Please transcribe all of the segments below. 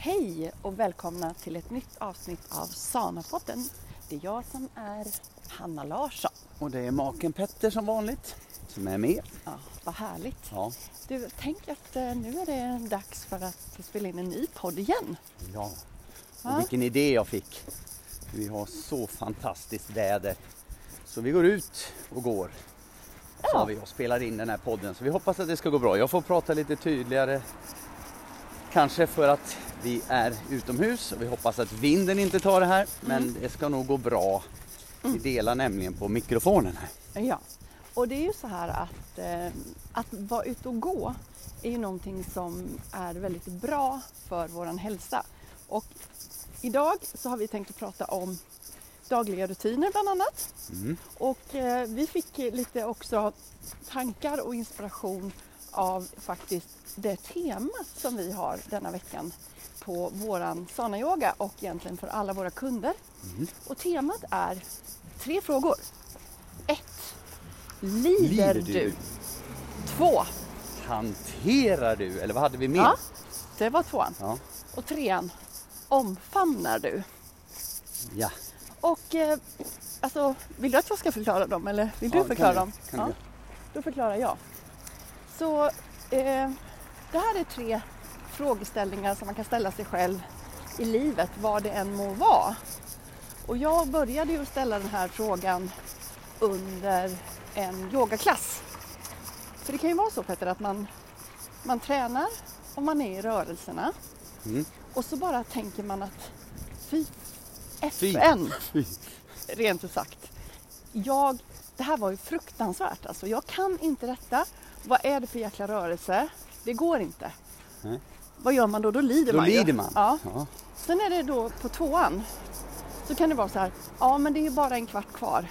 Hej och välkomna till ett nytt avsnitt av Sanapodden. Det är jag som är Hanna Larsson. Och det är maken Petter som vanligt som är med. Ja, vad härligt. Ja, Du, tänk att eh, nu är det dags för att spela in en ny podd igen. ja. Ja. Och vilken idé jag fick. Vi har så fantastiskt väder. Så vi går ut och går. Ja. Sa vi och spelar in den här podden. Så vi hoppas att det ska gå bra. Jag får prata lite tydligare. Kanske för att vi är utomhus och vi hoppas att vinden inte tar det här. Men det ska nog gå bra. Vi delar nämligen på mikrofonen här. Ja, och det är ju så här att, eh, att vara ute och gå är ju någonting som är väldigt bra för våran hälsa. Och idag så har vi tänkt att prata om dagliga rutiner bland annat. Mm. Och eh, vi fick lite också tankar och inspiration av faktiskt det tema som vi har denna veckan på våran Sana Yoga och egentligen för alla våra kunder. Mm. Och temat är tre frågor. Ett. Lider, Lider du? du? Två. Hanterar du? Eller vad hade vi mer? Ja, det var tvåan. Ja. Och trean. Omfamnar du? ja. Och eh, alltså, vill du att jag ska förklara dem eller vill du Ja, förklara kan dem? du, kan ja, du. då förklarar jag. Så eh, det här är tre frågeställningar som man kan ställa sig själv i livet, vad det än må vara. Och jag började ju ställa den här frågan under en yogaklass. För det kan ju vara så Petter att man, man tränar och man är i rörelserna Mm. och så bara tänker man att fy. FN, Fy. rent ut sagt. Jag, det här var ju fruktansvärt alltså. Jag kan inte detta. Vad är det för jäkla rörelse? Det går inte. Nej. Vad gör man då? Då lider Då man ju. lider man. Ja. Ja. Sen är det då på tvåan. Så kan det vara så här. Ja men det är ju bara en kvart kvar.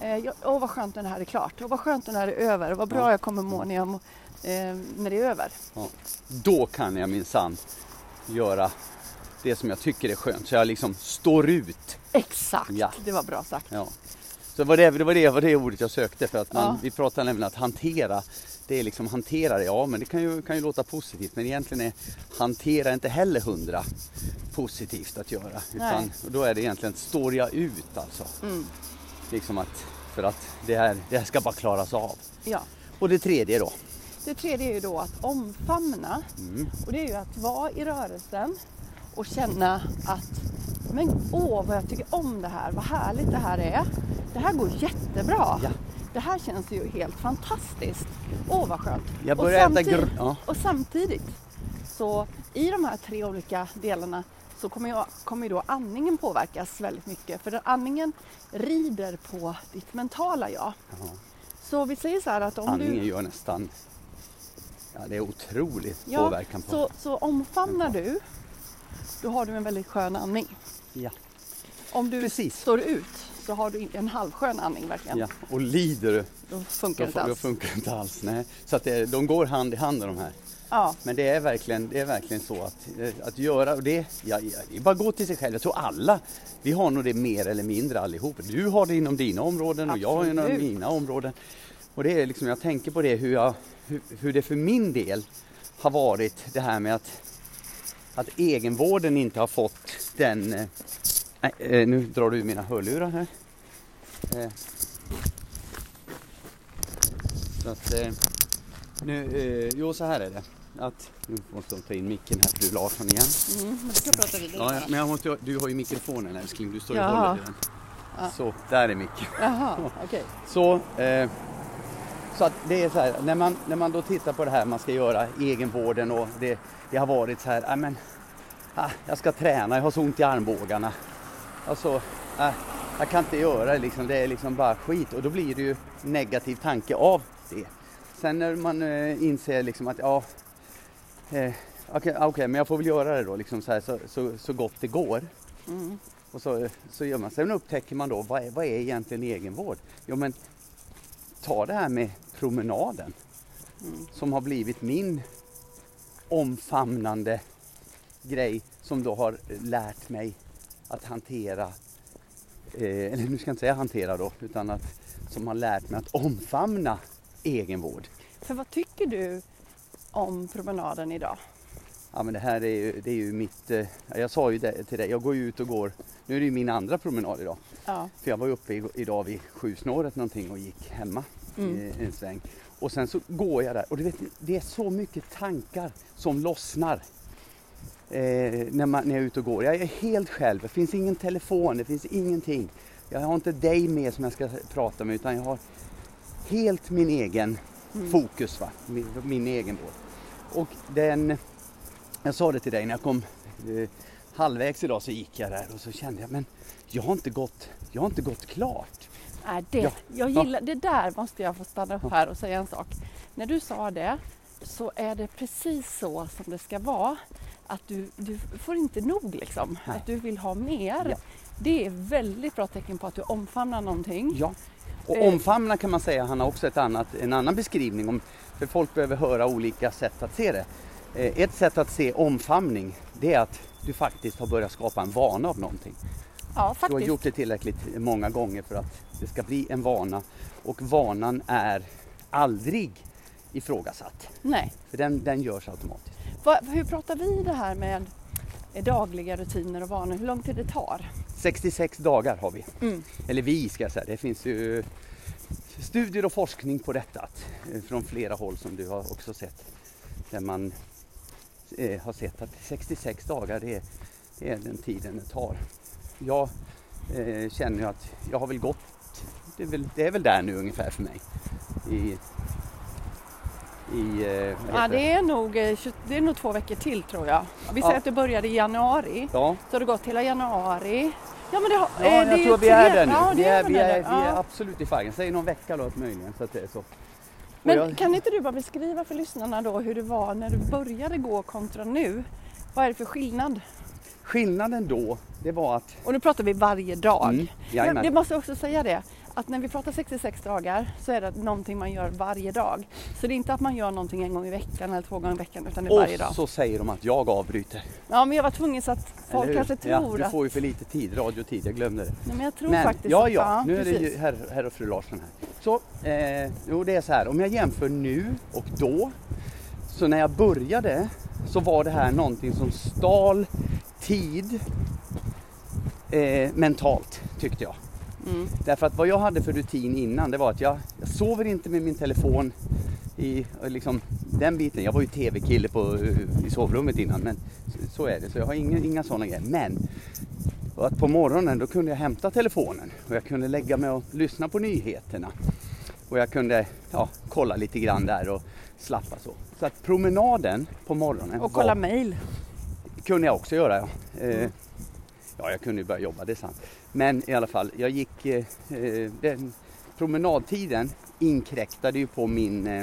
Eh, jag, åh vad skönt när det här är klart. Och vad skönt när det är över. Och vad bra Ja. jag kommer må när, jag, eh, när det är över. Ja. Då kan jag minsann göra det som jag tycker är skönt. Så jag liksom står ut. Exakt, Ja. det var bra sagt. Ja. Så var det, det, var det var det ordet jag sökte för att man, vi pratar nämligen att hantera. Det är liksom hantera det, ja men det kan ju, kan ju låta positivt men egentligen är hantera inte heller hundra positivt att göra. Utan Nej. då är det egentligen står jag ut alltså. Mm. Liksom att, för att det här, det här ska bara klaras av. Ja. Och det tredje då? Det tredje är ju då att omfamna. Mm. Och det är ju att vara i rörelsen och känna att men åh vad jag tycker om det här, vad härligt det här är. Det här går jättebra. Ja. Det här känns ju helt fantastiskt. Åh vad skönt. Jag Och börjar äta samtidigt- gr- ja. Och samtidigt så i de här tre olika delarna så kommer, jag, kommer då andningen påverkas väldigt mycket. För andningen rider på ditt mentala jag. Ja. Så vi säger så här att om Andningen du... gör nästan, ja det är otrolig Ja, påverkan på. så, så omfamnar du, då har du en väldigt skön andning. Ja. Om du Precis. står ut så har du en halvskön andning verkligen. ja. Och lider du, Då funkar inte då alls. funkar det inte alls. Nej. Så att det, de går hand i hand de här. Ja, Men det är verkligen, det är verkligen så att, eh, att göra, och det, ja, ja, bara gå till sig själv. Jag tror alla, vi har nog det mer eller mindre allihop. Du har det inom dina områden och jag har det inom Absolut. mina områden. Och det är liksom, jag tänker på det hur, jag, hur, hur det för min del har varit det här med att, att egenvården inte har fått den... Nej, eh, nu drar du ur mina hörlurar här. Eh. Så att, eh, nu, jo så här är det. Att, nu måste jag ta in micken här för du Larsson igen. mm, men du kan prata vidare. Ja, men jag måste, du har ju mikrofonen älskling, du står och Jaha. håller i den. Så, där är micken. Jaha, okej. Så, eh, så att det är så här, när man, när man då tittar på det här man ska göra, egenvården och det, det har varit så här, ah, men, ah, jag ska träna, jag har så ont i armbågarna. Alltså, ah, jag kan inte göra det liksom, det är liksom bara skit och då blir det ju negativ tanke av det. Sen när man eh, inser liksom att ja, eh, okej, okej, men jag får väl göra det då liksom så, här, så, så, så gott det går. Mm. Och så, så gör man. Sen upptäcker man då vad är, vad är egentligen egenvård? Jo men ta det här med promenaden Mm. som har blivit min omfamnande grej som då har lärt mig att hantera, eh, eller nu ska jag inte säga hantera då, utan att som har lärt mig att omfamna egenvård. För vad tycker du om promenaden idag? Ja men det här är ju, det är ju mitt, eh, jag sa ju det till dig, jag går ju ut och går, nu är det ju min andra promenad idag. Ja. För jag var ju uppe i, idag vid sjusnåret någonting och gick hemma Mm. i en sväng. Och sen så går jag där och du vet, det är så mycket tankar som lossnar. Eh, när, man, när jag är ute och går. Jag är helt själv, det finns ingen telefon, det finns ingenting. Jag har inte dig med som jag ska prata med utan jag har helt min egen Mm. fokus, va? Min, min egen båt. Och den, jag sa det till dig när jag kom eh, halvvägs idag så gick jag där och så kände jag men jag har inte gått, jag har inte gått klart. Nej, det, Ja. jag gillar, det där måste jag få stanna upp här och säga en sak. När du sa det så är det precis så som det ska vara. Att du, du får inte nog liksom. Nej. Att du vill ha mer. Ja. Det är väldigt bra tecken på att du omfamnar någonting. Ja. Och Eh. omfamna kan man säga, han har också ett annat, en annan beskrivning om, för folk behöver höra olika sätt att se det. Eh, Ett sätt att se omfamning, det är att du faktiskt har börjat skapa en vana av någonting. Ja, Du har gjort det tillräckligt många gånger för att det ska bli en vana och vanan är aldrig ifrågasatt. Nej. För den, den görs automatiskt. Va, hur pratar vi det här med eh, dagliga rutiner och vanor? Hur lång tid det tar? 66 dagar har vi. Mm. Eller vi ska jag säga, det finns ju studier och forskning på detta eh, från flera håll som du har också sett. Där man eh, har sett att 66 dagar det är, det är den tiden det tar. Jag eh, känner ju att jag har väl gått, det är väl, det är väl där nu ungefär för mig. I, i eh, Ja, det, är nog, eh, 20 det är nog två veckor till tror jag. Vi Ja. säger att du började i januari. Ja, Så har det gått hela januari. Ja, men det har, ja eh, jag det tror vi är där nu. Ja, vi, det är, vi, är, det. vi är Ja. absolut i färgen. Säg någon vecka då möjligen så att det är så. Men jag- kan inte du bara beskriva för lyssnarna då hur det var när du började gå kontra nu? Vad är det för skillnad? Skillnaden då, det var att Och nu pratar vi varje dag. Mm, jajamän. det måste jag också säga det, att när vi pratar 66 dagar så är det någonting man gör varje dag. Så det är inte att man gör någonting en gång i veckan eller två gånger i veckan utan det är varje dag. Och så säger de att jag avbryter. Ja men jag var tvungen så att folk kanske ja, tror Du att... får ju för lite tid, radiotid, jag glömde det. Nej, men jag tror Men faktiskt ja, att- ja, nu är det ju herr, herr och fru Larsson här. Så, eh, jo det är så här, om jag jämför nu och då. Så när jag började så var det här någonting som stal tid eh, mentalt tyckte jag. Mm. Därför att vad jag hade för rutin innan det var att jag, jag sover inte med min telefon i och liksom, den biten. Jag var ju tv-kille på, i sovrummet innan men så- så är det. Så jag har inga, inga sådana grejer. Men att på morgonen då kunde jag hämta telefonen och jag kunde lägga mig och lyssna på nyheterna. Och jag kunde ja, kolla lite grann där och slappa så. Så att promenaden på morgonen Och kolla var, mejl. kunde jag också göra. Ja. Eh, ja, jag kunde ju börja jobba, det är sant. Men i alla fall, jag gick... Eh, eh, den promenadtiden inkräktade ju på min... Eh,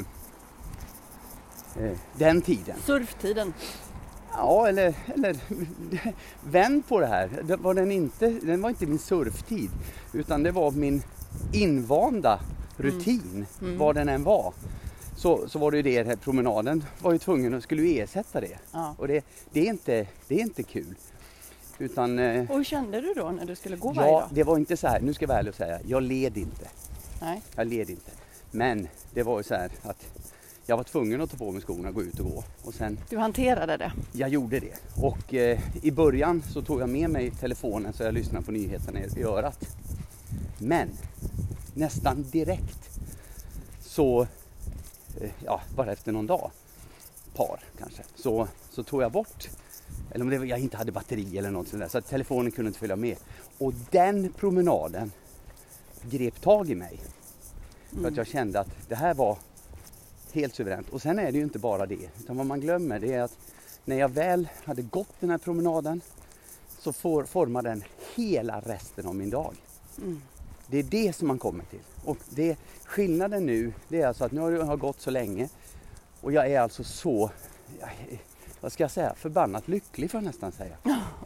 eh, den tiden. Surftiden. Ja, eller, eller vänd på det här. Det var den, inte, den var inte min surftid utan det var min invanda rutin, Mm. vad den än var. Så, så var det ju det, promenaden var ju tvungen att skulle ersätta det. Ja. Och det, det, är inte, det är inte kul. Utan, eh, Och hur kände du då när du skulle gå varje ja, dag? det var inte så här, nu ska jag vara ärlig och säga, jag led inte. Nej. Jag led inte. Men det var ju så här att jag var tvungen att ta på mig skorna och gå ut och gå. Och sen Du hanterade det. jag gjorde det. Och eh, i början så tog jag med mig telefonen så jag lyssnade på nyheterna i örat. Men nästan direkt så, eh, ja bara efter någon dag, par kanske, så, så tog jag bort, eller om det jag inte hade batteri eller något sånt där, så att telefonen kunde inte följa med. Och den promenaden grep tag i mig. För att jag kände att det här var helt suveränt. Och sen är det ju inte bara det, utan vad man glömmer det är att när jag väl hade gått den här promenaden så får, formar den hela resten av min dag. Mm. Det är det som man kommer till. Och det, skillnaden nu, det är alltså att nu har jag gått så länge och jag är alltså så, jag, vad ska jag säga, förbannat lycklig får jag nästan säga.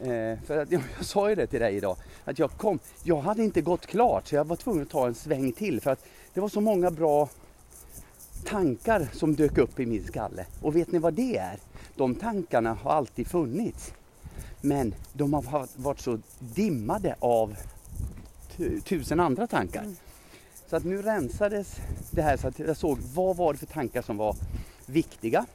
Eh, för att, jag, jag sa ju det till dig idag, att jag kom, jag hade inte gått klart så jag var tvungen att ta en sväng till för att det var så många bra tankar som dök upp i min skalle. Och vet ni vad det är? De tankarna har alltid funnits. Men de har varit så dimmade av tu- tusen andra tankar. Mm. Så att nu rensades det här så att jag såg vad var det för tankar som var viktiga.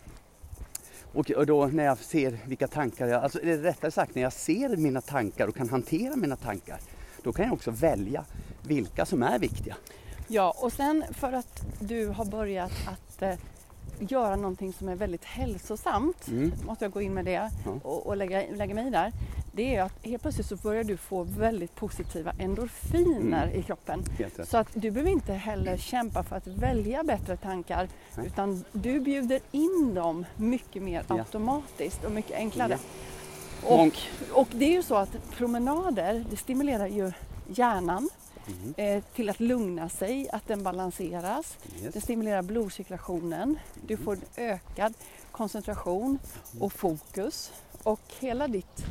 Och, då när jag ser vilka tankar jag, alltså eller rättare sagt när jag ser mina tankar och kan hantera mina tankar, då kan jag också välja vilka som är viktiga. Ja, och sen för att du har börjat att eh, göra någonting som är väldigt hälsosamt, Mm. måste jag gå in med det Ja. och, och lägga, lägga mig där. Det är att helt plötsligt så börjar du få väldigt positiva endorfiner Mm. i kroppen. Så att du behöver inte heller kämpa för att välja bättre tankar Nej. utan du bjuder in dem mycket mer Ja. automatiskt och mycket enklare. Ja. Och, och det är ju så att promenader det stimulerar ju hjärnan Mhm. eh, till att lugna sig, att den balanseras. Yes. Det stimulerar blodcirkulationen. Du får en ökad koncentration och fokus. Och hela, ditt,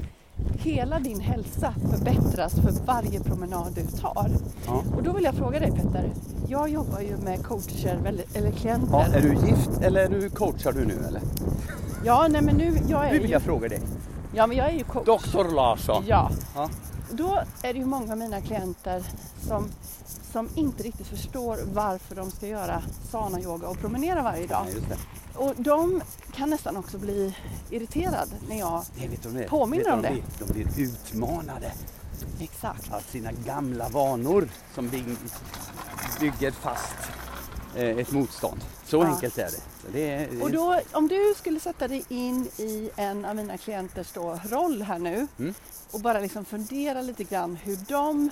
hela din hälsa förbättras för varje promenad du tar. Ja. Och då vill jag fråga dig Petter. Jag jobbar ju med coacher, eller klienter. Ja, är du gift eller är du coachar du nu eller? Ja, nej men nu, jag är Nu vill ju, jag fråga dig. ja, men jag är ju coach. Doktor Larsson. Ja. Ja. Då är det ju många av mina klienter som, som inte riktigt förstår varför de ska göra sana yoga och promenera varje dag. Det. Och de kan nästan också bli irriterade när jag... Nej? Påminner Vet om det. De blir, de blir utmanade Exakt. av sina gamla vanor som bygg, bygger fast ett motstånd. Så Ja. enkelt är det. Det är, Och då, om du skulle sätta dig in i en av mina klienters då, roll här nu Mm. och bara liksom fundera lite grann hur de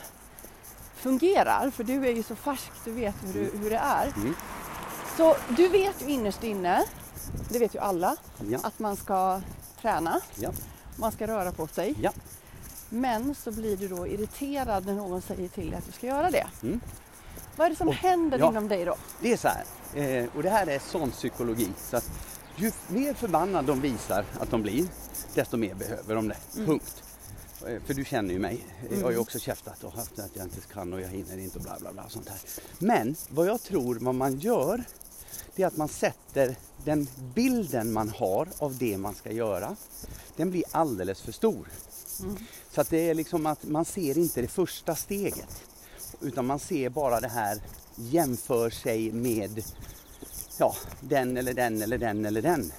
fungerar, för du är ju så färsk, du vet hur, du, hur det är. Mm. Så du vet ju innerst inne, det vet ju alla, Ja, att man ska träna, ja, man ska röra på sig. Men så blir du då irriterad när någon säger till dig att du ska göra det. Mm. Vad är det som Och- händer ja. inom dig då? Det är så här, eh, och det här är sån psykologi. Så att ju mer förbannad de visar att de blir, desto mer behöver de det. Mm. Punkt. Eh, För du känner ju mig. Jag har ju också käftat och haft att jag inte kan och jag hinner inte och bla bla bla. och Sånt här. Men vad jag tror vad man gör, det är att man sätter den bilden man har av det man ska göra, den blir alldeles för stor. Mm. Så att det är liksom att man ser inte det första steget. Utan man ser bara det här jämför sig med ja, den eller den eller den eller den.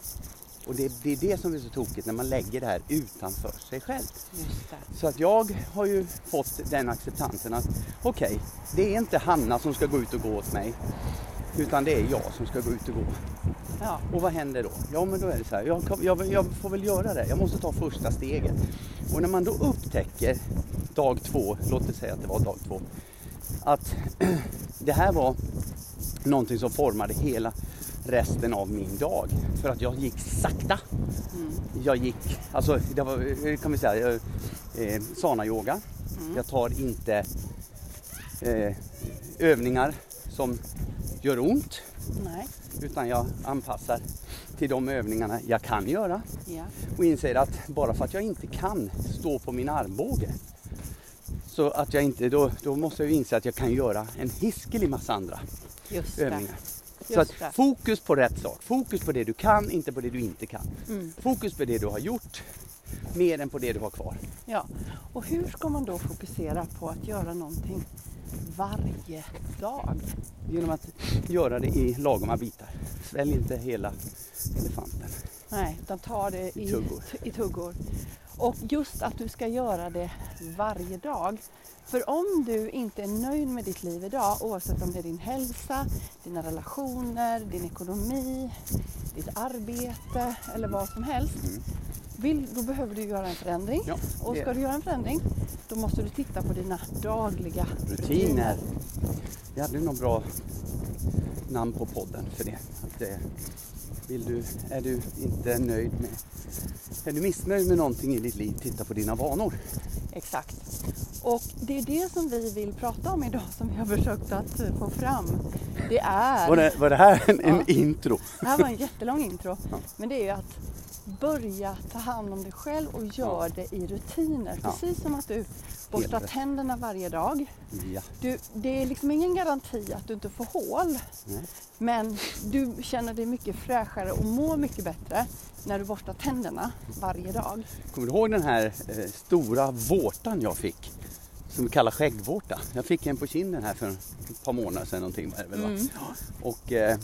Och det, det är det som är så tokigt när man lägger det här utanför sig själv. Så att jag har ju fått den acceptansen att okej, det är inte Hanna som ska gå ut och gå åt mig. Utan det är jag som ska gå ut och gå. Ja. Och vad händer då? Ja men då är det så här, jag, jag, jag får väl göra det. Jag måste ta första steget. Och när man då upptäcker dag två, låt oss säga att det var dag två, att det här var någonting som formade hela resten av min dag. För att jag gick sakta. Mm. Jag gick, alltså det var, kan vi säga, eh, sana-yoga. Mm. Jag tar inte eh, övningar som gör ont Nej. utan jag anpassar till de övningarna jag kan göra Ja. och inser att bara för att jag inte kan stå på min armbåge så att jag inte, då, då måste jag ju inse att jag kan göra en hiskelig massa andra Just det. övningar. Så Just att det. fokus på rätt sak, fokus på det du kan, inte på det du inte kan. Mm. Fokus på det du har gjort, mer än på det du har kvar. Ja. Och hur ska man då fokusera på att göra någonting varje dag? Genom att göra det i lagoma bitar. Svälj inte hela elefanten. Nej, utan ta det i, I tuggor. i tuggor. Och just att du ska göra det varje dag. För om du inte är nöjd med ditt liv idag, oavsett om det är din hälsa, dina relationer, din ekonomi, ditt arbete eller vad som helst. Mm. Vill, då behöver du göra en förändring. Ja, Och det- ska du göra en förändring, då måste du titta på dina dagliga Rutiner. Vi hade något bra namn på podden för det. Att, eh, vill du, är du inte nöjd med, är du missnöjd med någonting i ditt liv, titta på dina vanor. Exakt. Och det är det som vi vill prata om idag som vi har försökt att eh, få fram. Det är... Var det, var det här en, en Ja. intro? Det här var en jättelång intro. Ja. Men det är ju att börja ta hand om dig själv och gör det i rutiner. Ja. Precis som att du borstar rätt. tänderna varje dag. Ja. Du, det är liksom ingen garanti att du inte får hål. Nej. Men du känner dig mycket fräschare och mår mycket bättre när du borstar tänderna varje dag. Kommer du ihåg den här eh, stora vårtan jag fick? Som vi kallar skäggvårta. Jag fick en på kinden här för ett par månader sedan någonting. Väl, va? Mm. och, eh,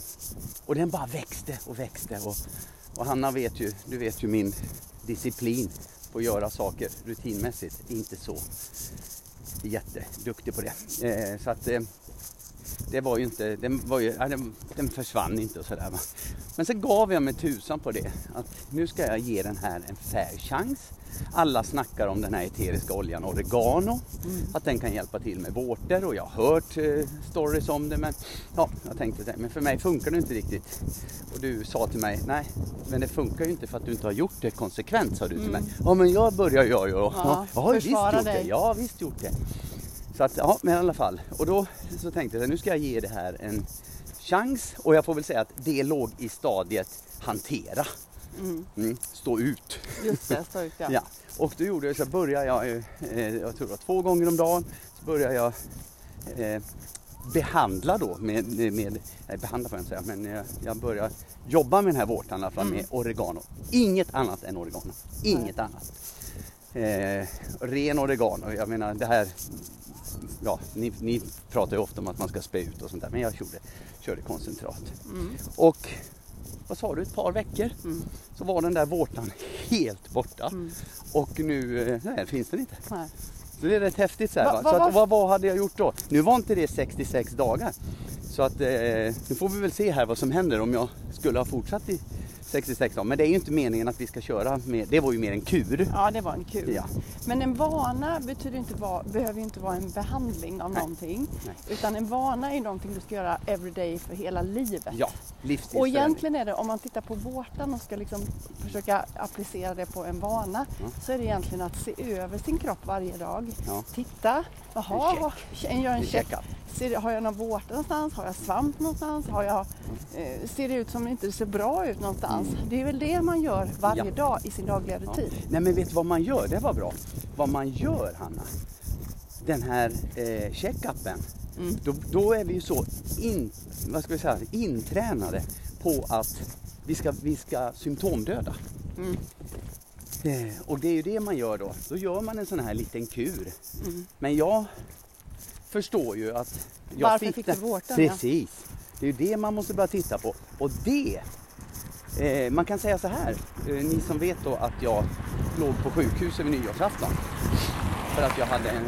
och den bara växte och växte. Och Och Hanna vet ju, du vet ju min disciplin på att göra saker rutinmässigt. Inte så jätteduktig på det. Eh, så att eh, det var ju inte, den, var ju, ja, den, den försvann inte och sådär. Men sen gav jag mig tusan på det. Att nu ska jag ge den här en fair chans. Alla snackar om den här eteriska oljan oregano. Mm. Att den kan hjälpa till med vårtor och jag har hört eh, stories om det. Men ja, jag tänkte det. Men för mig funkar det inte riktigt. Och du sa till mig, nej, men det funkar ju inte för att du inte har gjort det konsekvent, sa du till mm. mig. Ja, men jag börjar det. Ja, jag har ju visst gjort dig. det. Jag har visst gjort det. Så att, ja, men i alla fall. Och då så tänkte jag, nu ska jag ge det här en chans. Och jag får väl säga att det låg i stadiet hantera. Mm. Mm, stå ut. Just det, stå ut ja. ja. Och då gjorde jag så började jag, eh, jag tror det var två gånger om dagen, så började jag eh, behandla då med, med nej, behandla får jag inte säga, men jag, jag började jobba med den här vårtan fram med mm. oregano. Inget annat än oregano. Inget nej. annat. Eh, ren oregano, jag menar det här ja, ni, ni, pratar ju ofta om att man ska spä ut och sånt där men jag körde, körde koncentrat. Mm. Och vad sa du, ett par veckor mm. så var den där vårtan helt borta. Mm. Och nu eh, nej, finns den inte. Nej. Så det är rätt häftigt. Så, här, va, va, så att, vad, vad hade jag gjort då? Nu var inte det 66 dagar. Så att eh, nu får vi väl se här vad som händer om jag skulle ha fortsatt i 66 dagar. Men det är ju inte meningen att vi ska köra med, det var ju mer en kur. Ja, det var en kur. Ja. Men en vana betyder inte vara, behöver inte vara en behandling av Nej. någonting. Nej. Utan en vana är någonting du ska göra everyday för hela livet. Ja, Och egentligen är det, om man tittar på vårtan och ska liksom försöka applicera det på en vana, mm. så är det egentligen att se över sin kropp varje dag. Ja. Titta, jaha, en gör en check. Ser, har jag någon vårta någonstans? Har jag svamp någonstans? Har jag, eh, ser det ut som det inte ser bra ut någonstans? Mm. Det är väl det man gör varje ja. dag i sin dagliga rutin. Ja. Nej men vet du vad man gör? Det var bra. Vad man gör Hanna, den här eh, checkupen, mm. då, då, är vi ju så in, vad ska vi säga, intränade på att vi ska, vi ska symptomdöda. Mm. Eh, och det är ju det man gör då. Då gör man en sån här liten kur. Mm. Men jag förstår ju att jag Varför fick, fick du vårtan? Precis. Ja. Det är ju det man måste börja titta på. Och det, eh, man kan säga så här, eh, ni som vet då att jag låg på sjukhus över nyårsafton för att jag hade en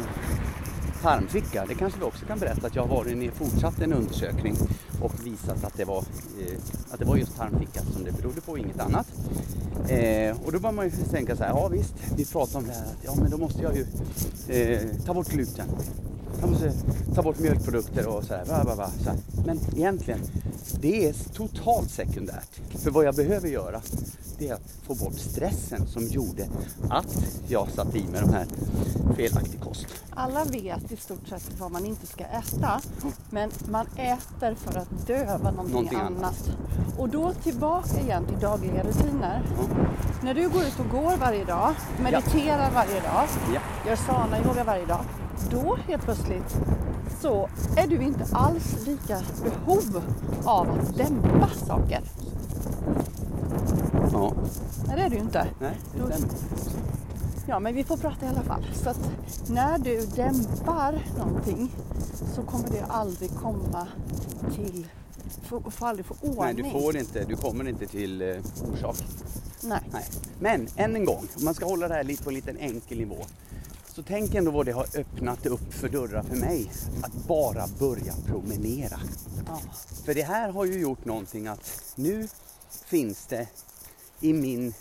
tarmficka. Det kanske vi också kan berätta att jag har varit fortsatt en undersökning och visat att det var, eh, att det var just tarmficka som det berodde på, inget annat. Eh, och då bör man ju tänka så här, ja visst, vi pratar om det här, att, ja men då måste jag ju eh, ta bort gluten. Jag måste ta bort mjölkprodukter och så här, va, va, va, så här. Men egentligen, det är totalt sekundärt. För vad jag behöver göra, det är att få bort stressen som gjorde att jag satte i mig de här felaktig kost. Alla vet i stort sett vad man inte ska äta, men man äter för att döva någonting, någonting annat. annat. Och då tillbaka igen till dagliga rutiner. Mm. När du går ut och går varje dag, mediterar ja. varje dag, ja. gör sana-yoga varje dag, då helt plötsligt så är du inte alls lika behov av att dämpa saker. Ja. Nej, det är du inte. Nej, det stämmer. Ja, men vi får prata i alla fall. Så att när du dämpar någonting så kommer det aldrig komma till, får, får aldrig få ordning. Nej, du får inte, du kommer inte till eh, orsak. Nej. Nej. Men än en gång, om man ska hålla det här lite på en liten enkel nivå. Så tänk ändå vad det har öppnat upp för dörrar för mig. Att bara börja promenera. Ja. För det här har ju gjort någonting att nu finns det i min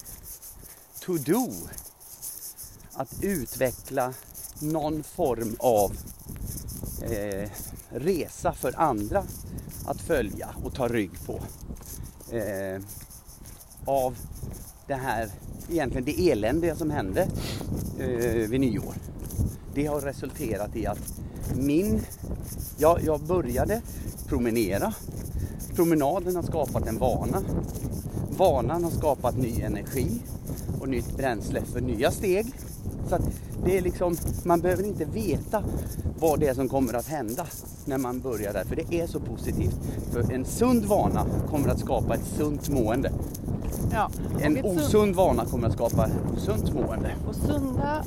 to-do att utveckla någon form av eh, resa för andra att följa och ta rygg på. Eh, av det här, egentligen det eländiga som hände eh, vid nyår. Det har resulterat i att min, ja, jag började promenera. Promenaden har skapat en vana. Vanan har skapat ny energi och nytt bränsle för nya steg. Så att det är liksom, man behöver inte veta vad det är som kommer att hända när man börjar där, för det är så positivt. För en sund vana kommer att skapa ett sunt mående. Ja, en osund vana kommer att skapa osunt mående. Och sunda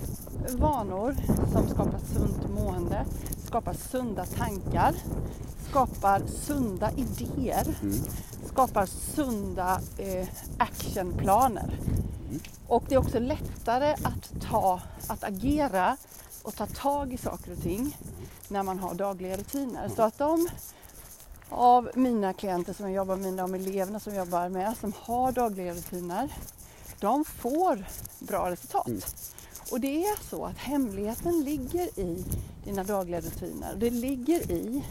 vanor som skapar sunt mående skapar sunda tankar, skapar sunda idéer, Mm. skapar sunda eh, actionplaner. Och det är också lättare att, ta, att agera och ta tag i saker och ting när man har dagliga rutiner. Så att de av mina klienter som jag jobbar med, de eleverna som jag jobbar med, som har dagliga rutiner, de får bra resultat. Mm. Och det är så att hemligheten ligger i dina dagliga rutiner. Det ligger i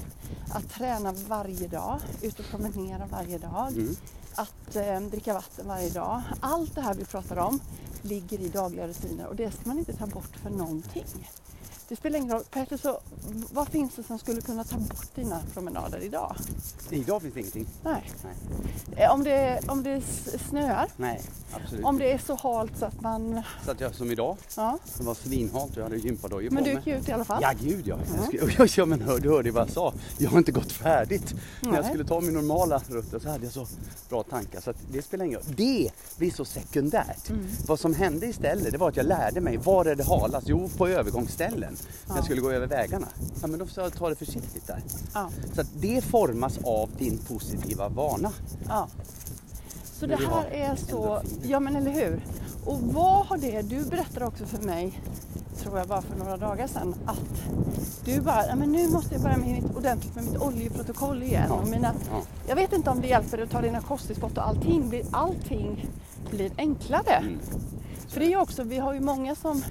att träna varje dag, ut och promenera varje dag, Mm. att eh, dricka vatten varje dag. Allt det här vi pratar om ligger i dagliga rutiner och det ska man inte ta bort för någonting. Det spelar ingen roll. Peter, så vad finns det som skulle kunna ta bort dina promenader idag? Idag finns det ingenting. Nej. Nej. Eh, Om det, om det snöar, Nej, absolut om det är så halt så att man... Så att jag som idag, Ja, det var svinhalt och jag hade gympadojor på men du mig. gick ut i alla fall. Ja gud ja. Jag skulle, ja men hör, du hörde vad jag sa. Jag har inte gått färdigt. När jag Nej. skulle ta min normala rutt så hade jag så bra tankar så att det spelar ingen roll. Det blir så sekundärt. Mm. Vad som hände istället det var att jag lärde mig var är det halast? Jo på övergångsställen. När jag skulle gå över vägarna. Ja men då sa jag ta det försiktigt där. Ja, Så att det formas av din positiva vana. ja. Så Men det här är så... Ja, men eller hur? Och vad har det... Du berättade också för mig, tror jag bara för några dagar sedan, att du bara, ja, men nu måste jag börja med mitt, ordentligt med mitt oljeprotokoll igen. Ja. Och mina, Ja. jag vet inte om det hjälper att ta dina kosttillskott och allting. Blir, allting blir enklare. Mm. För det är ju också, vi har ju många som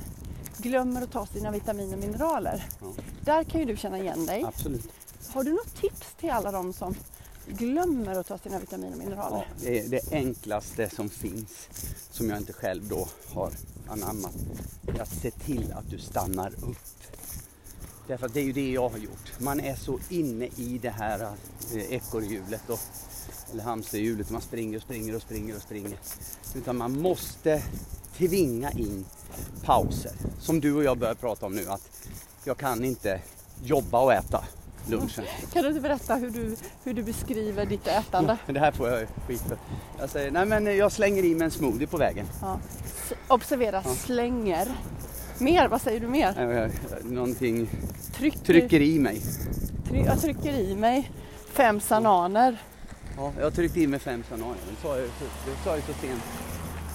glömmer att ta sina vitaminer och mineraler. Ja. Där kan ju du känna igen dig. Absolut. Har du något tips till alla de som glömmer att ta sina vitaminer och Ja, mineraler? det är det enklaste som finns som jag inte själv då har anammat. Det är att se till att du stannar upp. Därför att det är ju det jag har gjort. Man är så inne i det här eh, ekorrhjulet och, eller hamsterhjulet. Man springer och springer och springer och springer. Utan man måste tvinga in pauser. Som du och jag börjar prata om nu att jag kan inte jobba och äta lunchen. Kan du inte berätta hur du, hur du beskriver ditt ätande? Det här får jag skit för. Jag säger, nej men jag slänger i mig en smoothie på vägen. Ja. Observera, Ja. slänger. Mer, vad säger du mer? Någonting Trycker, trycker i mig. try, jag trycker i mig fem bananer. Ja, jag tryckte i mig fem bananer. Det sa jag, det sa jag så sent,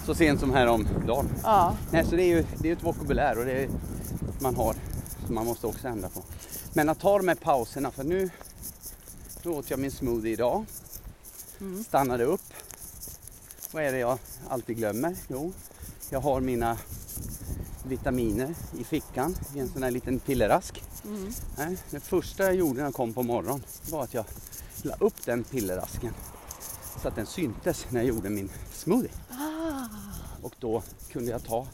så sent som häromdagen. Ja, Nej, så det är ju det är ett vokabulär och det är, man har som man måste också ändra på. Men att ta de här pauserna för nu, nu åt jag min smoothie idag. Mm. Stannade upp. Vad är det jag alltid glömmer? Jo, jag har mina vitaminer i fickan i en sån här liten pillerask. mm. Nej, det första jag gjorde när jag kom på morgonen var att jag la upp den pillerasken så att den syntes när jag gjorde min smoothie. Ah, Och då kunde jag ta,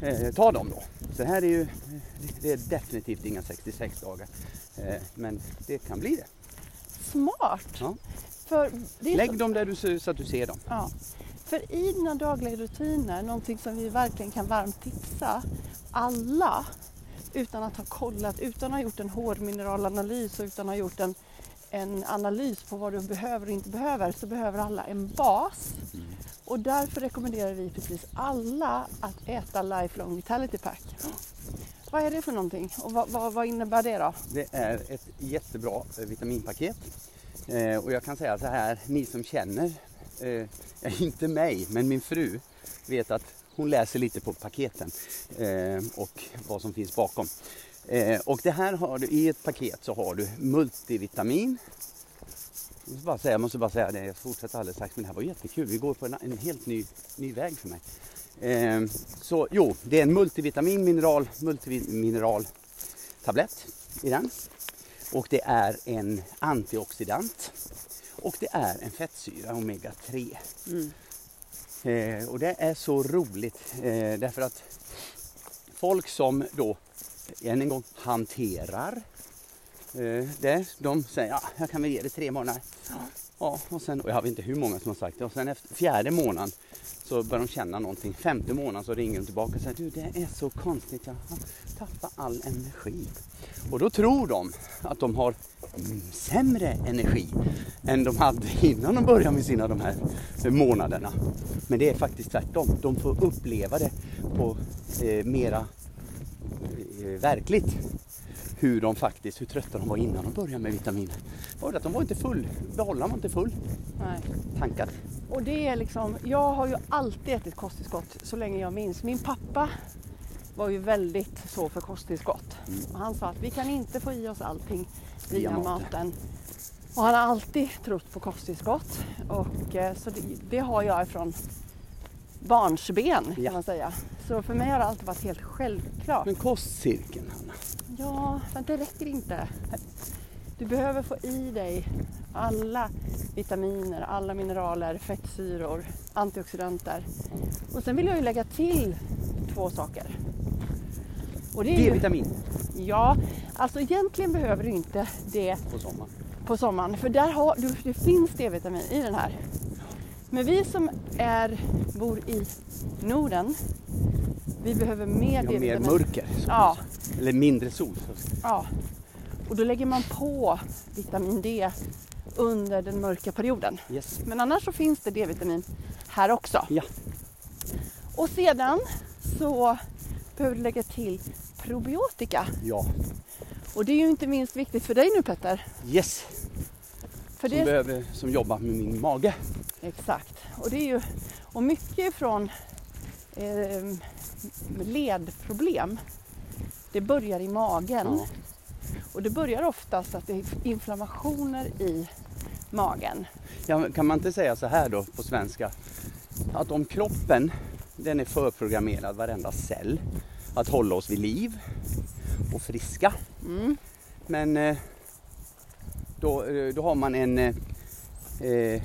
eh, ta dem då. Så här är ju, det är definitivt inga 66 dagar. Eh, men det kan bli det. smart! Ja. Det Lägg så, dem där du ser så att du ser dem. ja. För i dina dagliga rutiner, någonting som vi verkligen kan varmt tipsa alla utan att ha kollat, utan att ha gjort en hård mineralanalys och utan att ha gjort en, en analys på vad du behöver och inte behöver så behöver alla en bas. Och därför rekommenderar vi precis alla att äta Lifelong Vitality Pack. Vad är det för någonting och vad, vad, vad innebär det då? Det är ett jättebra eh, vitaminpaket. Eh, och jag kan säga så här, ni som känner, eh, inte mig, men min fru vet att hon läser lite på paketen eh, och vad som finns bakom. Eh, och det här har du, i ett paket så har du multivitamin. Jag måste bara säga, jag måste bara säga det, jag fortsätter alldeles strax, men det här var jättekul. Vi går på en, en helt ny, ny väg för mig. Eh, så jo, det är en multivitamin, mineral, multimineral tablett i den. Och det är en antioxidant. Och det är en fettsyra, omega 3. Eh, och det är så roligt eh, därför att folk som då, än en gång, hanterar eh, det, de säger ja, jag kan väl ge det tre månader. Ja, och sen, och jag vet inte hur många som har sagt det. Och sen efter fjärde månaden så börjar de känna någonting. Femte månaden så ringer de tillbaka och säger du det är så konstigt, jag har tappat all energi. Och då tror de att de har sämre energi än de hade innan de började med sina de här månaderna. Men det är faktiskt tvärtom. De får uppleva det på eh, mera eh, verkligt hur de faktiskt, hur trötta de var innan de började med vitaminer. Var att de var inte full, behållaren var inte full, Nej. tankad. Och det är liksom, jag har ju alltid ätit kosttillskott så länge jag minns. Min pappa var ju väldigt så för kosttillskott. Mm. Och han sa att vi kan inte få i oss allting via Via maten. maten. Och han har alltid trott på kosttillskott. Och, eh, så det, det har jag ifrån barnsben kan Ja. man säga. Så för mig har det alltid varit helt självklart. Men kostcirkeln Hanna, Ja, men det räcker inte. Du behöver få i dig alla vitaminer, alla mineraler, fettsyror, antioxidanter. Och sen vill jag ju lägga till två saker. D-vitamin ja, alltså egentligen behöver du inte det på sommaren. på sommaren för där har, du, det finns D-vitamin i den här. Men vi som är, bor i Norden, vi behöver mer Vi mer mörker, Ja, eller mindre sol. Ja, och då lägger man på vitamin D under den mörka perioden. Yes. Men annars så finns det D-vitamin här också. Ja. Och sedan så behöver du lägga till probiotika. Ja, Och det är ju inte minst viktigt för dig nu Petter. yes. För Som, det, behöver, som jobbar med min mage. exakt. Och det är ju, och mycket från eh, ledproblem, det börjar i magen. Ja. Och det börjar oftast att det är inflammationer i magen. Ja, kan man inte säga så här då på svenska? Att om kroppen, den är förprogrammerad varenda cell att hålla oss vid liv och friska. Mm. Men eh, då, eh, då har man en... eh, Eh,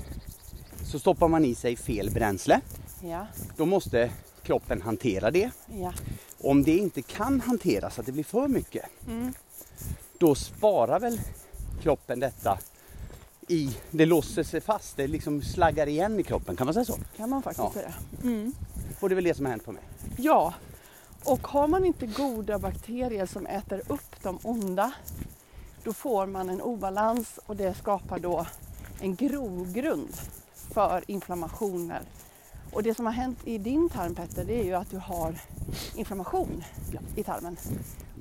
så stoppar man i sig fel bränsle. Ja, Då måste kroppen hantera det. ja. Om det inte kan hanteras, att det blir för mycket, Mm. då sparar väl kroppen detta i, det låser sig fast, det liksom slaggar igen i kroppen, kan man säga så? kan man faktiskt Ja. säga. Mm. Och det är väl det som har hänt på mig. Ja, och har man inte goda bakterier som äter upp de onda, då får man en obalans och det skapar då en grogrund för inflammationer. Och det som har hänt i din tarm Petter, det är ju att du har inflammation Ja. i tarmen.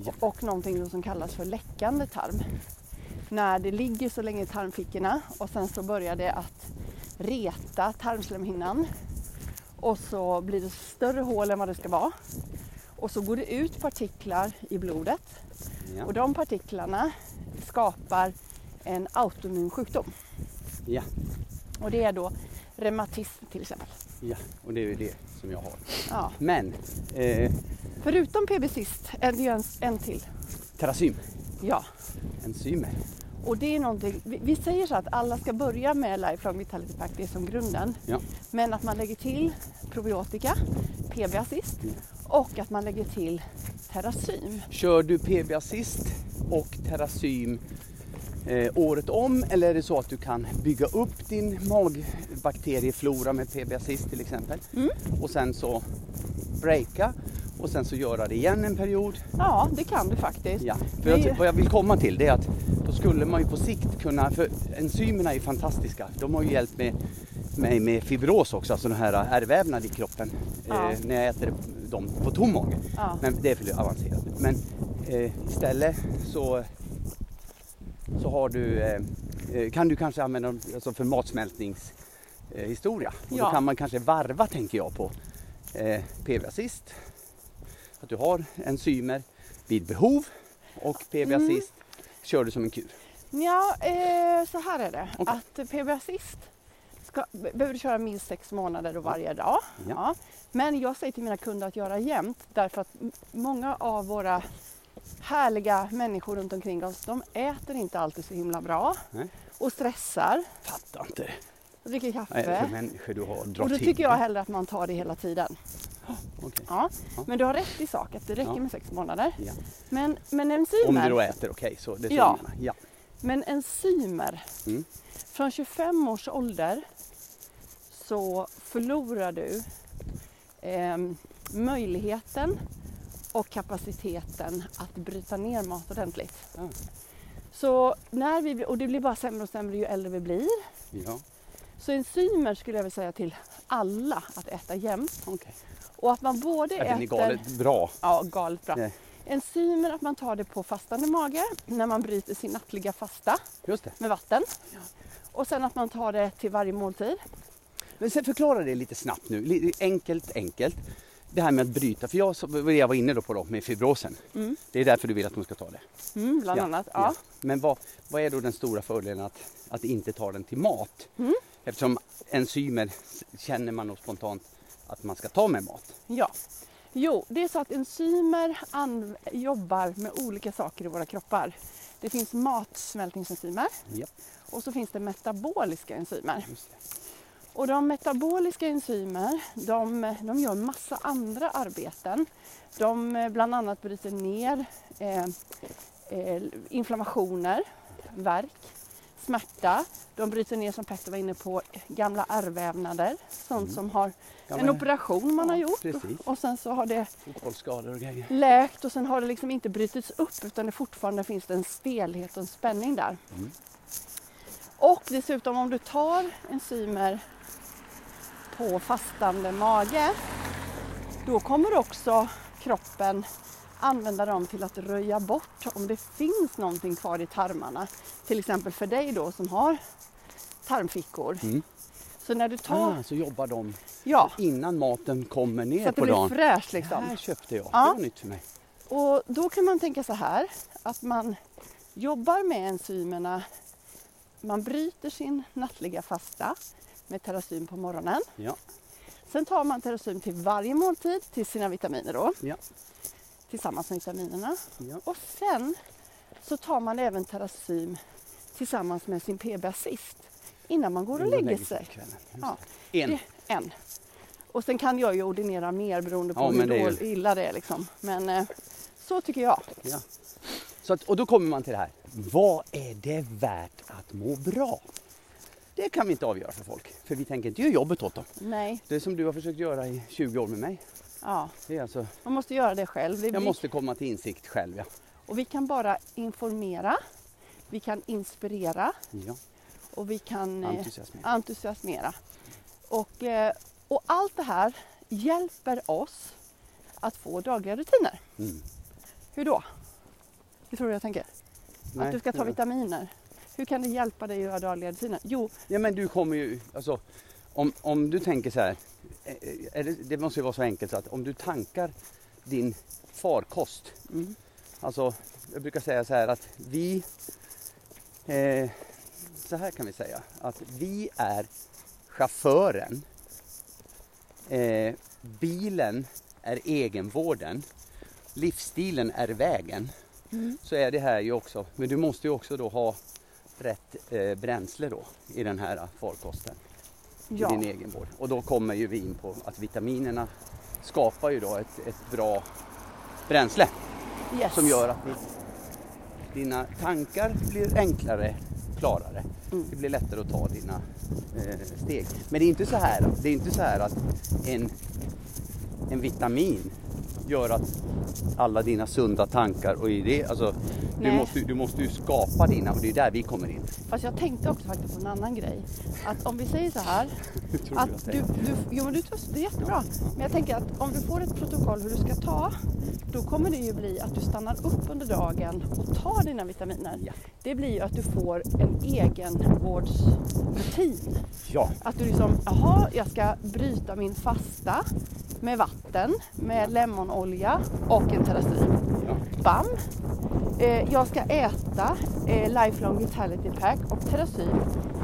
Ja. Och någonting som kallas för läckande tarm. När det ligger så länge i tarmfickorna och sen så börjar det att reta tarmslemhinnan och så blir det större hål än vad det ska vara. Och så går det ut partiklar i blodet Ja. och de partiklarna skapar en autoimmun sjukdom. Ja. Och det är då reumatism till exempel. ja, och det är ju det som jag har. Ja. Men, eh, Förutom PB-cyst är det ju en, en till. terasym, Ja. enzymer. Och det är någonting, vi, vi säger så att alla ska börja med Lifelong Vitality Pack, det är som grunden. Ja. Men att man lägger till probiotika, PB-assist. Och att man lägger till terasym. Kör du PB Assist och terasym eh, året om eller är det så att du kan bygga upp din magbakterieflora med PB Assist till exempel Mm. och sen så breaka och sen så göra det igen en period. Ja, det kan du faktiskt. Ja. För Det jag, vad jag vill komma till det är att då skulle man ju på sikt kunna, för enzymerna är fantastiska. De har ju hjälpt mig med, med fibros också, alltså den här ärrvävnad i kroppen Ja. eh, när jag äter dem på tom mage. Ja. Men det är för avancerat. Men eh, istället så, så har du, eh, eh, kan du kanske använda dem alltså för matsmältningshistoria. Historia. och Ja. då kan man kanske varva, tänker jag, på eh, PV-assist. Att du har enzymer vid behov och PV-assist kör du som en kur. Ja, eh, så här är det. Okej. Att PB-assist ska, be- behöver du köra minst sex månader och varje dag. Ja. Men jag säger till mina kunder att göra jämt därför att många av våra härliga människor runt omkring oss, de äter inte alltid så himla bra Nej. och stressar Fattar inte. Och dricker kaffe. för människor du har? Dra Och då tycker jag hellre att man tar det hela tiden. Okej. Ja. Ja. Men du har rätt i sak att det räcker Ja. med sex månader. Ja. Men, men Om enzymer, du då äter, okej. så det är så Ja. ja. men enzymer Mm. från 25 års ålder så förlorar du ehm, möjligheten och kapaciteten att bryta ner mat ordentligt. Ah. Så när vi, och det blir bara sämre och sämre ju äldre vi blir. Ja, Så enzymer skulle jag vilja säga till alla att äta jämt. okej. Och att man både Ja, äter... den är galet bra. Ja, galet bra. Nej. Enzymer, att man tar det på fastande mage när man bryter sin nattliga fasta Just det. med vatten. Och sen att man tar det till varje måltid. Men sen förklara det lite snabbt nu, enkelt, enkelt. Det här med att bryta, för jag, jag var inne då på då, med fibrosen. Mm. Det är därför du vill att hon ska ta det. Mm, bland annat. Ja. Men vad, vad är då den stora fördelen att, att inte ta den till mat? Mm. Eftersom enzymer känner man nog spontant att man ska ta med mat. Ja. Jo, det är så att enzymer jobbar med olika saker i våra kroppar. Det finns matsmältningsenzymer Ja, och så finns det metaboliska enzymer. Och de metaboliska enzymer, de, de gör massa andra arbeten. De eh, bland annat bryter ner eh, eh, inflammationer, värk, smärta. De bryter ner, som Petter var inne på, gamla ärrvävnader. Sånt Mm. som har Ja, en operation man har Ja, gjort. precis. Och sen så har det och läkt och sen har det liksom inte brutits upp utan det fortfarande finns det en stelhet och en spänning där. Mm. Och dessutom om du tar enzymer på fastande mage då kommer också kroppen använda dem till att röja bort om det finns någonting kvar i tarmarna. Till exempel för dig då som har tarmfickor. Mm. Så när du tar, Ah, så jobbar de ja, innan maten kommer ner så att det på blir dagen. fräscht Det liksom. här köpte jag, Ja. det var nytt för mig. Och då kan man tänka så här att man jobbar med enzymerna. Man bryter sin nattliga fasta med terasym på morgonen. Ja, Sen tar man terasym till varje måltid till sina vitaminer då, ja, tillsammans med vitaminerna. ja. Och sen så tar man även terasym tillsammans med sin PB-assist innan man går och lägger på sig. Ja. En. det- en. Och sen kan jag ju ordinera mer beroende på Ja, hur det är illa det är. Liksom. Men eh, så tycker jag. Ja. Så att, och då kommer man till det här. Vad är det värt att må bra? Det kan vi inte avgöra för folk. För vi tänker inte göra jobbet åt dem. Nej, Det som du har försökt göra i 20 år med mig. Ja. Det är alltså, Man måste göra det själv. Det jag vi, måste komma till insikt själv. Ja. Och vi kan bara informera, vi kan inspirera Ja. och vi kan eh, Entusiasmera. entusiasmera. Och, eh, och allt det här hjälper oss att få dagliga rutiner. Mm. Hur då? Hur tror du jag tänker? Nej, att du ska ta ja. vitaminer. Hur kan det hjälpa dig att göra dagliga rutiner? Jo, Ja men du kommer ju, alltså om, om du tänker så här, eh, är det, måste ju vara så enkelt att om du tankar din farkost, mm, alltså jag brukar säga så här att vi, eh, så här kan vi säga, att vi är chauffören, eh, bilen är egenvården, livsstilen är vägen. mm, Så är det här ju också, men du måste ju också då ha rätt eh, bränsle då i den här farkosten i ja, din egen vård. Och då kommer ju vi in på att vitaminerna skapar ju då ett, ett bra bränsle yes. som gör att dina tankar blir enklare, klarare. Mm. Det blir lättare att ta dina eh, steg. Men det är inte så här, det är inte så här att en, en vitamin gör att alla dina sunda tankar och idéer, alltså du Nej. måste, du måste ju skapa dina och det är där vi kommer in. Fast jag tänkte också faktiskt på en annan grej. Att om vi säger så här. Tror Att du du, jo men du, det är jättebra. Men jag tänker att om du får ett protokoll hur du ska ta. Då kommer det ju bli att du stannar upp under dagen och tar dina vitaminer. Ja. Det blir ju att du får en egenvårdsrutin. Ja, Att du liksom, jaha, jag ska bryta min fasta med vatten, med lemonolja och en terasyn. Bam! Eh, jag ska äta eh, Lifelong Vitality Pack och terasyn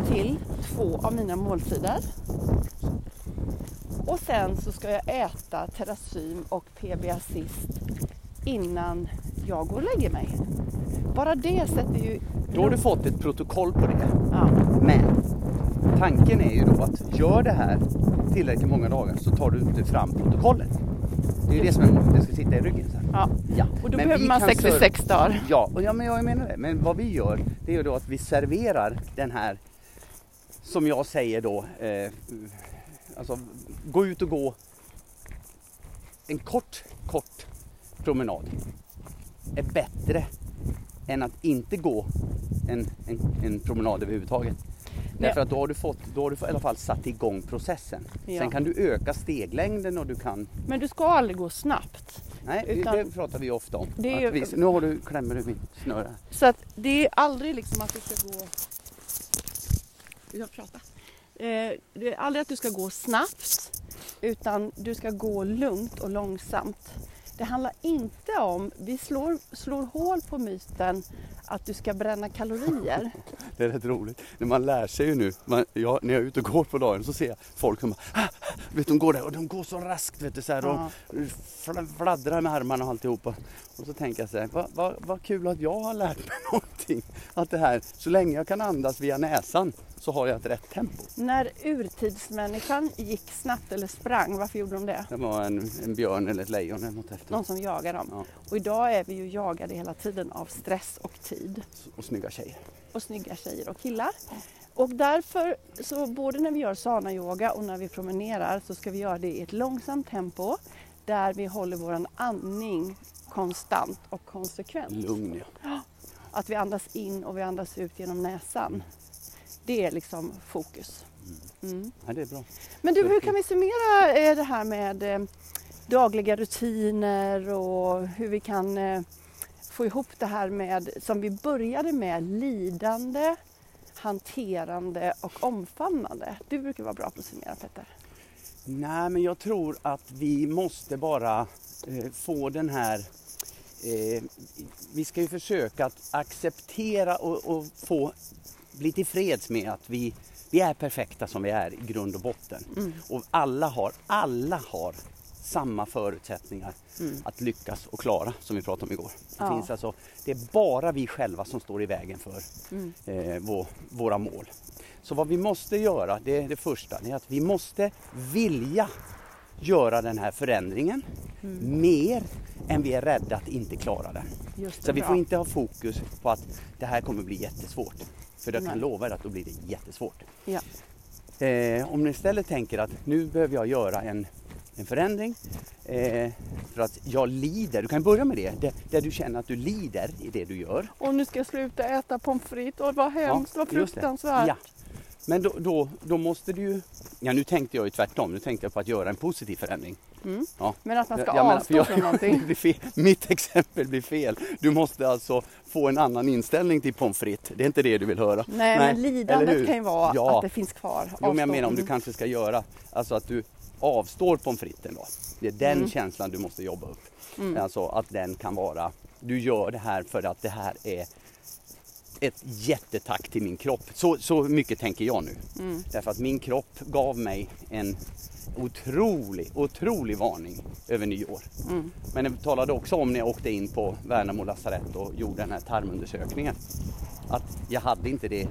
till två av mina måltider. Och sen så ska jag äta terasyn och PB Assist innan jag går och lägger mig. Bara det sätter ju... Då har du fått ett protokoll på det. Ja, Men tanken är ju då att gör det här tillräckligt många dagar så tar du inte fram protokollet. Det är det som är målet, det ska sitta i ryggen sen. ja. Ja. Och då Men behöver man kan 66 dagar. Ja, och ja, men jag menar det. Men vad vi gör, det är ju då att vi serverar den här, som jag säger då, eh, alltså gå ut och gå en kort, kort promenad är bättre än att inte gå en, en, en promenad överhuvudtaget. Därför att då har du fått, då har du i alla fall satt igång processen. Ja. Sen kan du öka steglängden och du kan Men du ska aldrig gå snabbt. Nej, Utan- det pratar vi ofta om. Är vi, nu har du, klämmer du min snöre. Så att det är aldrig liksom att du ska gå... Jag prata? Eh, det är aldrig att du ska gå snabbt utan du ska gå lugnt och långsamt. Det handlar inte om, vi slår, slår hål på myten att du ska bränna kalorier. Det är rätt roligt. När man lär sig ju nu, man, jag, när jag är ute och går på dagen så ser jag folk som bara, "Ah, vet, de går där och de går så raskt vet du, så här, Ja. och fl- fladdrar med armarna och alltihopa. Och så tänker jag så här, vad vad- vad kul att jag har lärt mig någonting. Att det här, så länge jag kan andas via näsan så har jag ett rätt tempo. När urtidsmänniskan gick snabbt eller sprang, varför gjorde de det? Det var en, en björn eller ett lejon eller något efter. Någon som jagar dem. Ja, Och idag är vi ju jagade hela tiden av stress och tid. och snygga tjejer. och snygga tjejer och killar. Och därför, så både när vi gör sana-yoga och när vi promenerar så ska vi göra det i ett långsamt tempo där vi håller våran andning konstant och konsekvent. Lugn ja. Att vi andas in och vi andas ut genom näsan. Det är liksom fokus. Mm. ja. Det är bra. Men du, hur kan vi summera eh, det här med eh, dagliga rutiner och hur vi kan eh, få ihop det här med, som vi började med, lidande, hanterande och omfamnande. Du brukar vara bra på att summera Petter. Nej, men jag tror att vi måste bara eh, få den här... Eh, vi ska ju försöka att acceptera och, och få bli tillfreds med att vi, vi är perfekta som vi är i grund och botten. Mm. Och alla har, alla har samma förutsättningar att lyckas och klara som vi pratade om igår. Det, Ja. finns alltså, det är bara vi själva som står i vägen för Mm. eh, vår, våra mål. Så vad vi måste göra, det är det första, det är att vi måste vilja göra den här förändringen Mm. mer än vi är rädda att inte klara den. Just Så det, vi bra. får inte ha fokus på att det här kommer bli jättesvårt. För jag kan lova er att då blir det jättesvårt. Ja. Eh, om ni istället tänker att nu behöver jag göra en, en förändring eh, för att jag lider. Du kan börja med det, det, där du känner att du lider i det du gör. Och nu ska jag sluta äta pommes frites. Och vad hemskt, vad just det. fruktansvärt. Ja. Men då, då, då måste du ju... Ja, nu tänkte jag ju tvärtom. Nu tänkte jag på att göra en positiv förändring. Mm. Ja. Men att man ska Jag- avstå jag- från någonting. fel. Mitt exempel blir fel. Du måste alltså få en annan inställning till pommes frites. Det är inte det du vill höra. Nej, Nej, men lidandet kan ju vara Ja. att det finns kvar. Jo, men jag Avstå. menar om du kanske ska göra, alltså att du avstår pommes fritesen då. Det är den Mm. känslan du måste jobba upp. Mm. Alltså att den kan vara, du gör det här för att det här är ett jättetack till min kropp. Så, så mycket tänker jag nu. Mm. Därför att min kropp gav mig en otrolig, otrolig varning över nyår. Mm. Men jag talade också om när jag åkte in på Värnamo lasarett och gjorde den här tarmundersökningen. Att jag hade inte det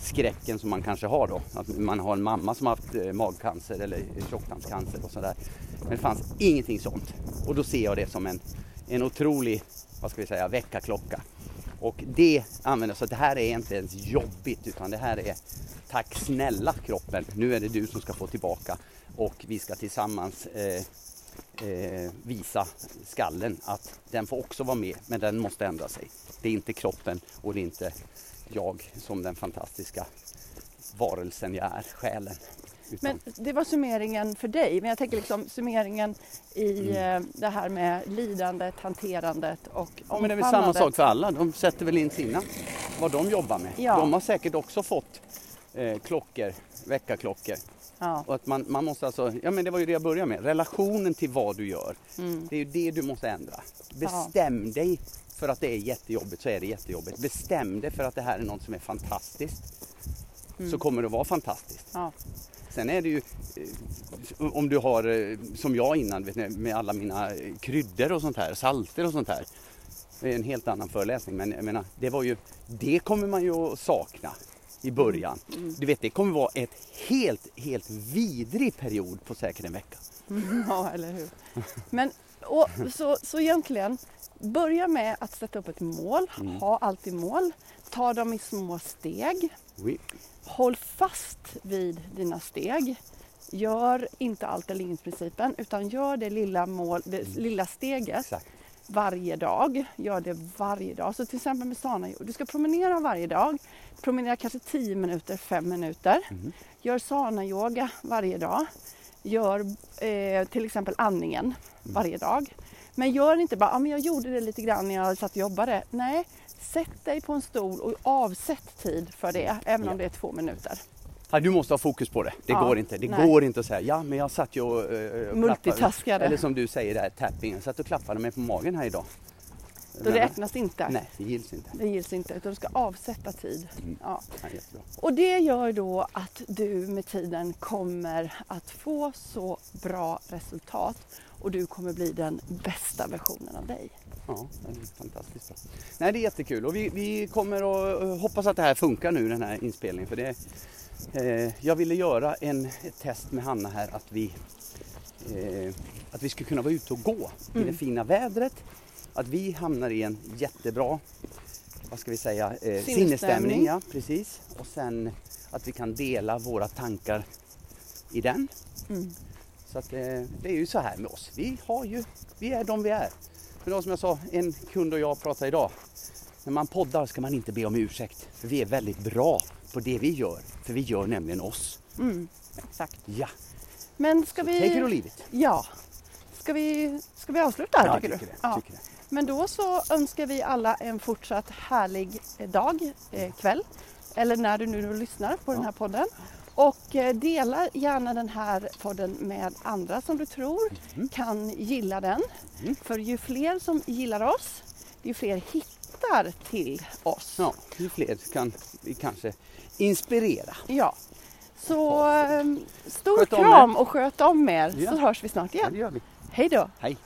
skräcken som man kanske har då. Att man har en mamma som har haft eh, magcancer eller tjocktarmscancer och sådär. Men det fanns ingenting sånt. Och då ser jag det som en, en otrolig, vad ska vi säga, väckarklocka. Och det använder så det här är inte ens jobbigt utan det här är tack snälla kroppen, nu är det du som ska få tillbaka och vi ska tillsammans eh, eh, visa skallen att den får också vara med men den måste ändra sig. Det är inte kroppen och det är inte jag som den fantastiska varelsen jag är, själen. Utan, Men det var summeringen för dig. Men jag tänker liksom summeringen i Mm. eh, det här med lidandet, hanterandet och ja, men det är väl samma omfamnandet. sak för alla, de sätter väl in sina, vad de jobbar med. Ja. De har säkert också fått eh, klockor, väckarklockor. Ja. Och att man, man måste alltså, ja men det var ju det jag började med, relationen till vad du gör. Mm. Det är ju det du måste ändra. Bestäm dig för att det är jättejobbigt så är det jättejobbigt. Bestäm dig för att det här är något som är fantastiskt. Så kommer det att vara fantastiskt. Ja. Sen är det ju eh, om du har eh, som jag innan ni, med alla mina eh, kryddor och sånt här, salter och sånt här. Det är en helt annan föreläsning men jag menar, det var ju, det kommer man ju att sakna i början. Du vet det kommer vara ett helt, helt vidrig period på säkert en vecka. ja, eller hur. Men och, så, så egentligen, börja med att sätta upp ett mål. Mm. Ha alltid mål. Ta dem i små steg. Oui. Håll fast vid dina steg. Gör inte allt eller inget-principen utan gör det lilla, mål, det lilla steget Exakt. varje dag. Gör det varje dag. Så till exempel med sana Du ska promenera varje dag. Promenera kanske 10 minuter, 5 minuter. Mm. Gör sana-yoga varje dag. Gör eh, till exempel andningen Mm. varje dag. Men gör inte bara, ah, men jag gjorde det lite grann när jag satt och jobbade. Nej, sätt dig på en stol och avsätt tid för det, även Ja. om det är två minuter. Ja, du måste ha fokus på det. Det Ja, går inte. Det nej. går inte att säga ja men jag satt ju och, klappade. Multitaskade. Eller som du säger där, tapping. Jag satt och klappade mig på magen här idag. Då räknas det inte. Nej, det gills inte. Det gills inte, utan du ska avsätta tid. Mm. Ja. Ja. Och det gör då att du med tiden kommer att få så bra resultat och du kommer bli den bästa versionen av dig. Ja, det är fantastiskt bra. Nej, det är jättekul och vi, vi kommer att eh, hoppas att det här funkar nu den här inspelningen. För det, eh, jag ville göra en, test med Hanna här att vi, eh, att vi skulle kunna vara ute och gå i Mm. det fina vädret. Att vi hamnar i en jättebra, vad ska vi säga, eh, Sinnesstämning. Ja, precis. Och sen att vi kan dela våra tankar i den. Mm. Så att, eh, det är ju så här med oss. Vi, har ju, vi är de vi är. Men då som jag sa, en kund och jag pratade idag. När man poddar ska man inte be om ursäkt. För vi är väldigt bra på det vi gör. För vi gör nämligen oss. Mm, exakt. Ja, Men ska så take it or vi... leave it. Ja. Ska vi, ska vi avsluta här Ja, tycker tycker du? det, Ja. tycker det. Men då så önskar vi alla en fortsatt härlig dag, eh, kväll eller när du nu lyssnar på den här podden. Och eh, dela gärna den här podden med andra som du tror kan gilla den. Mm. För ju fler som gillar oss, ju fler hittar till oss. Ja, ju fler kan vi kanske inspirera. Ja. Så eh, stor Sköt kram och sköt om er Ja. så hörs vi snart Ja, igen. det gör vi. Hej då! Hej!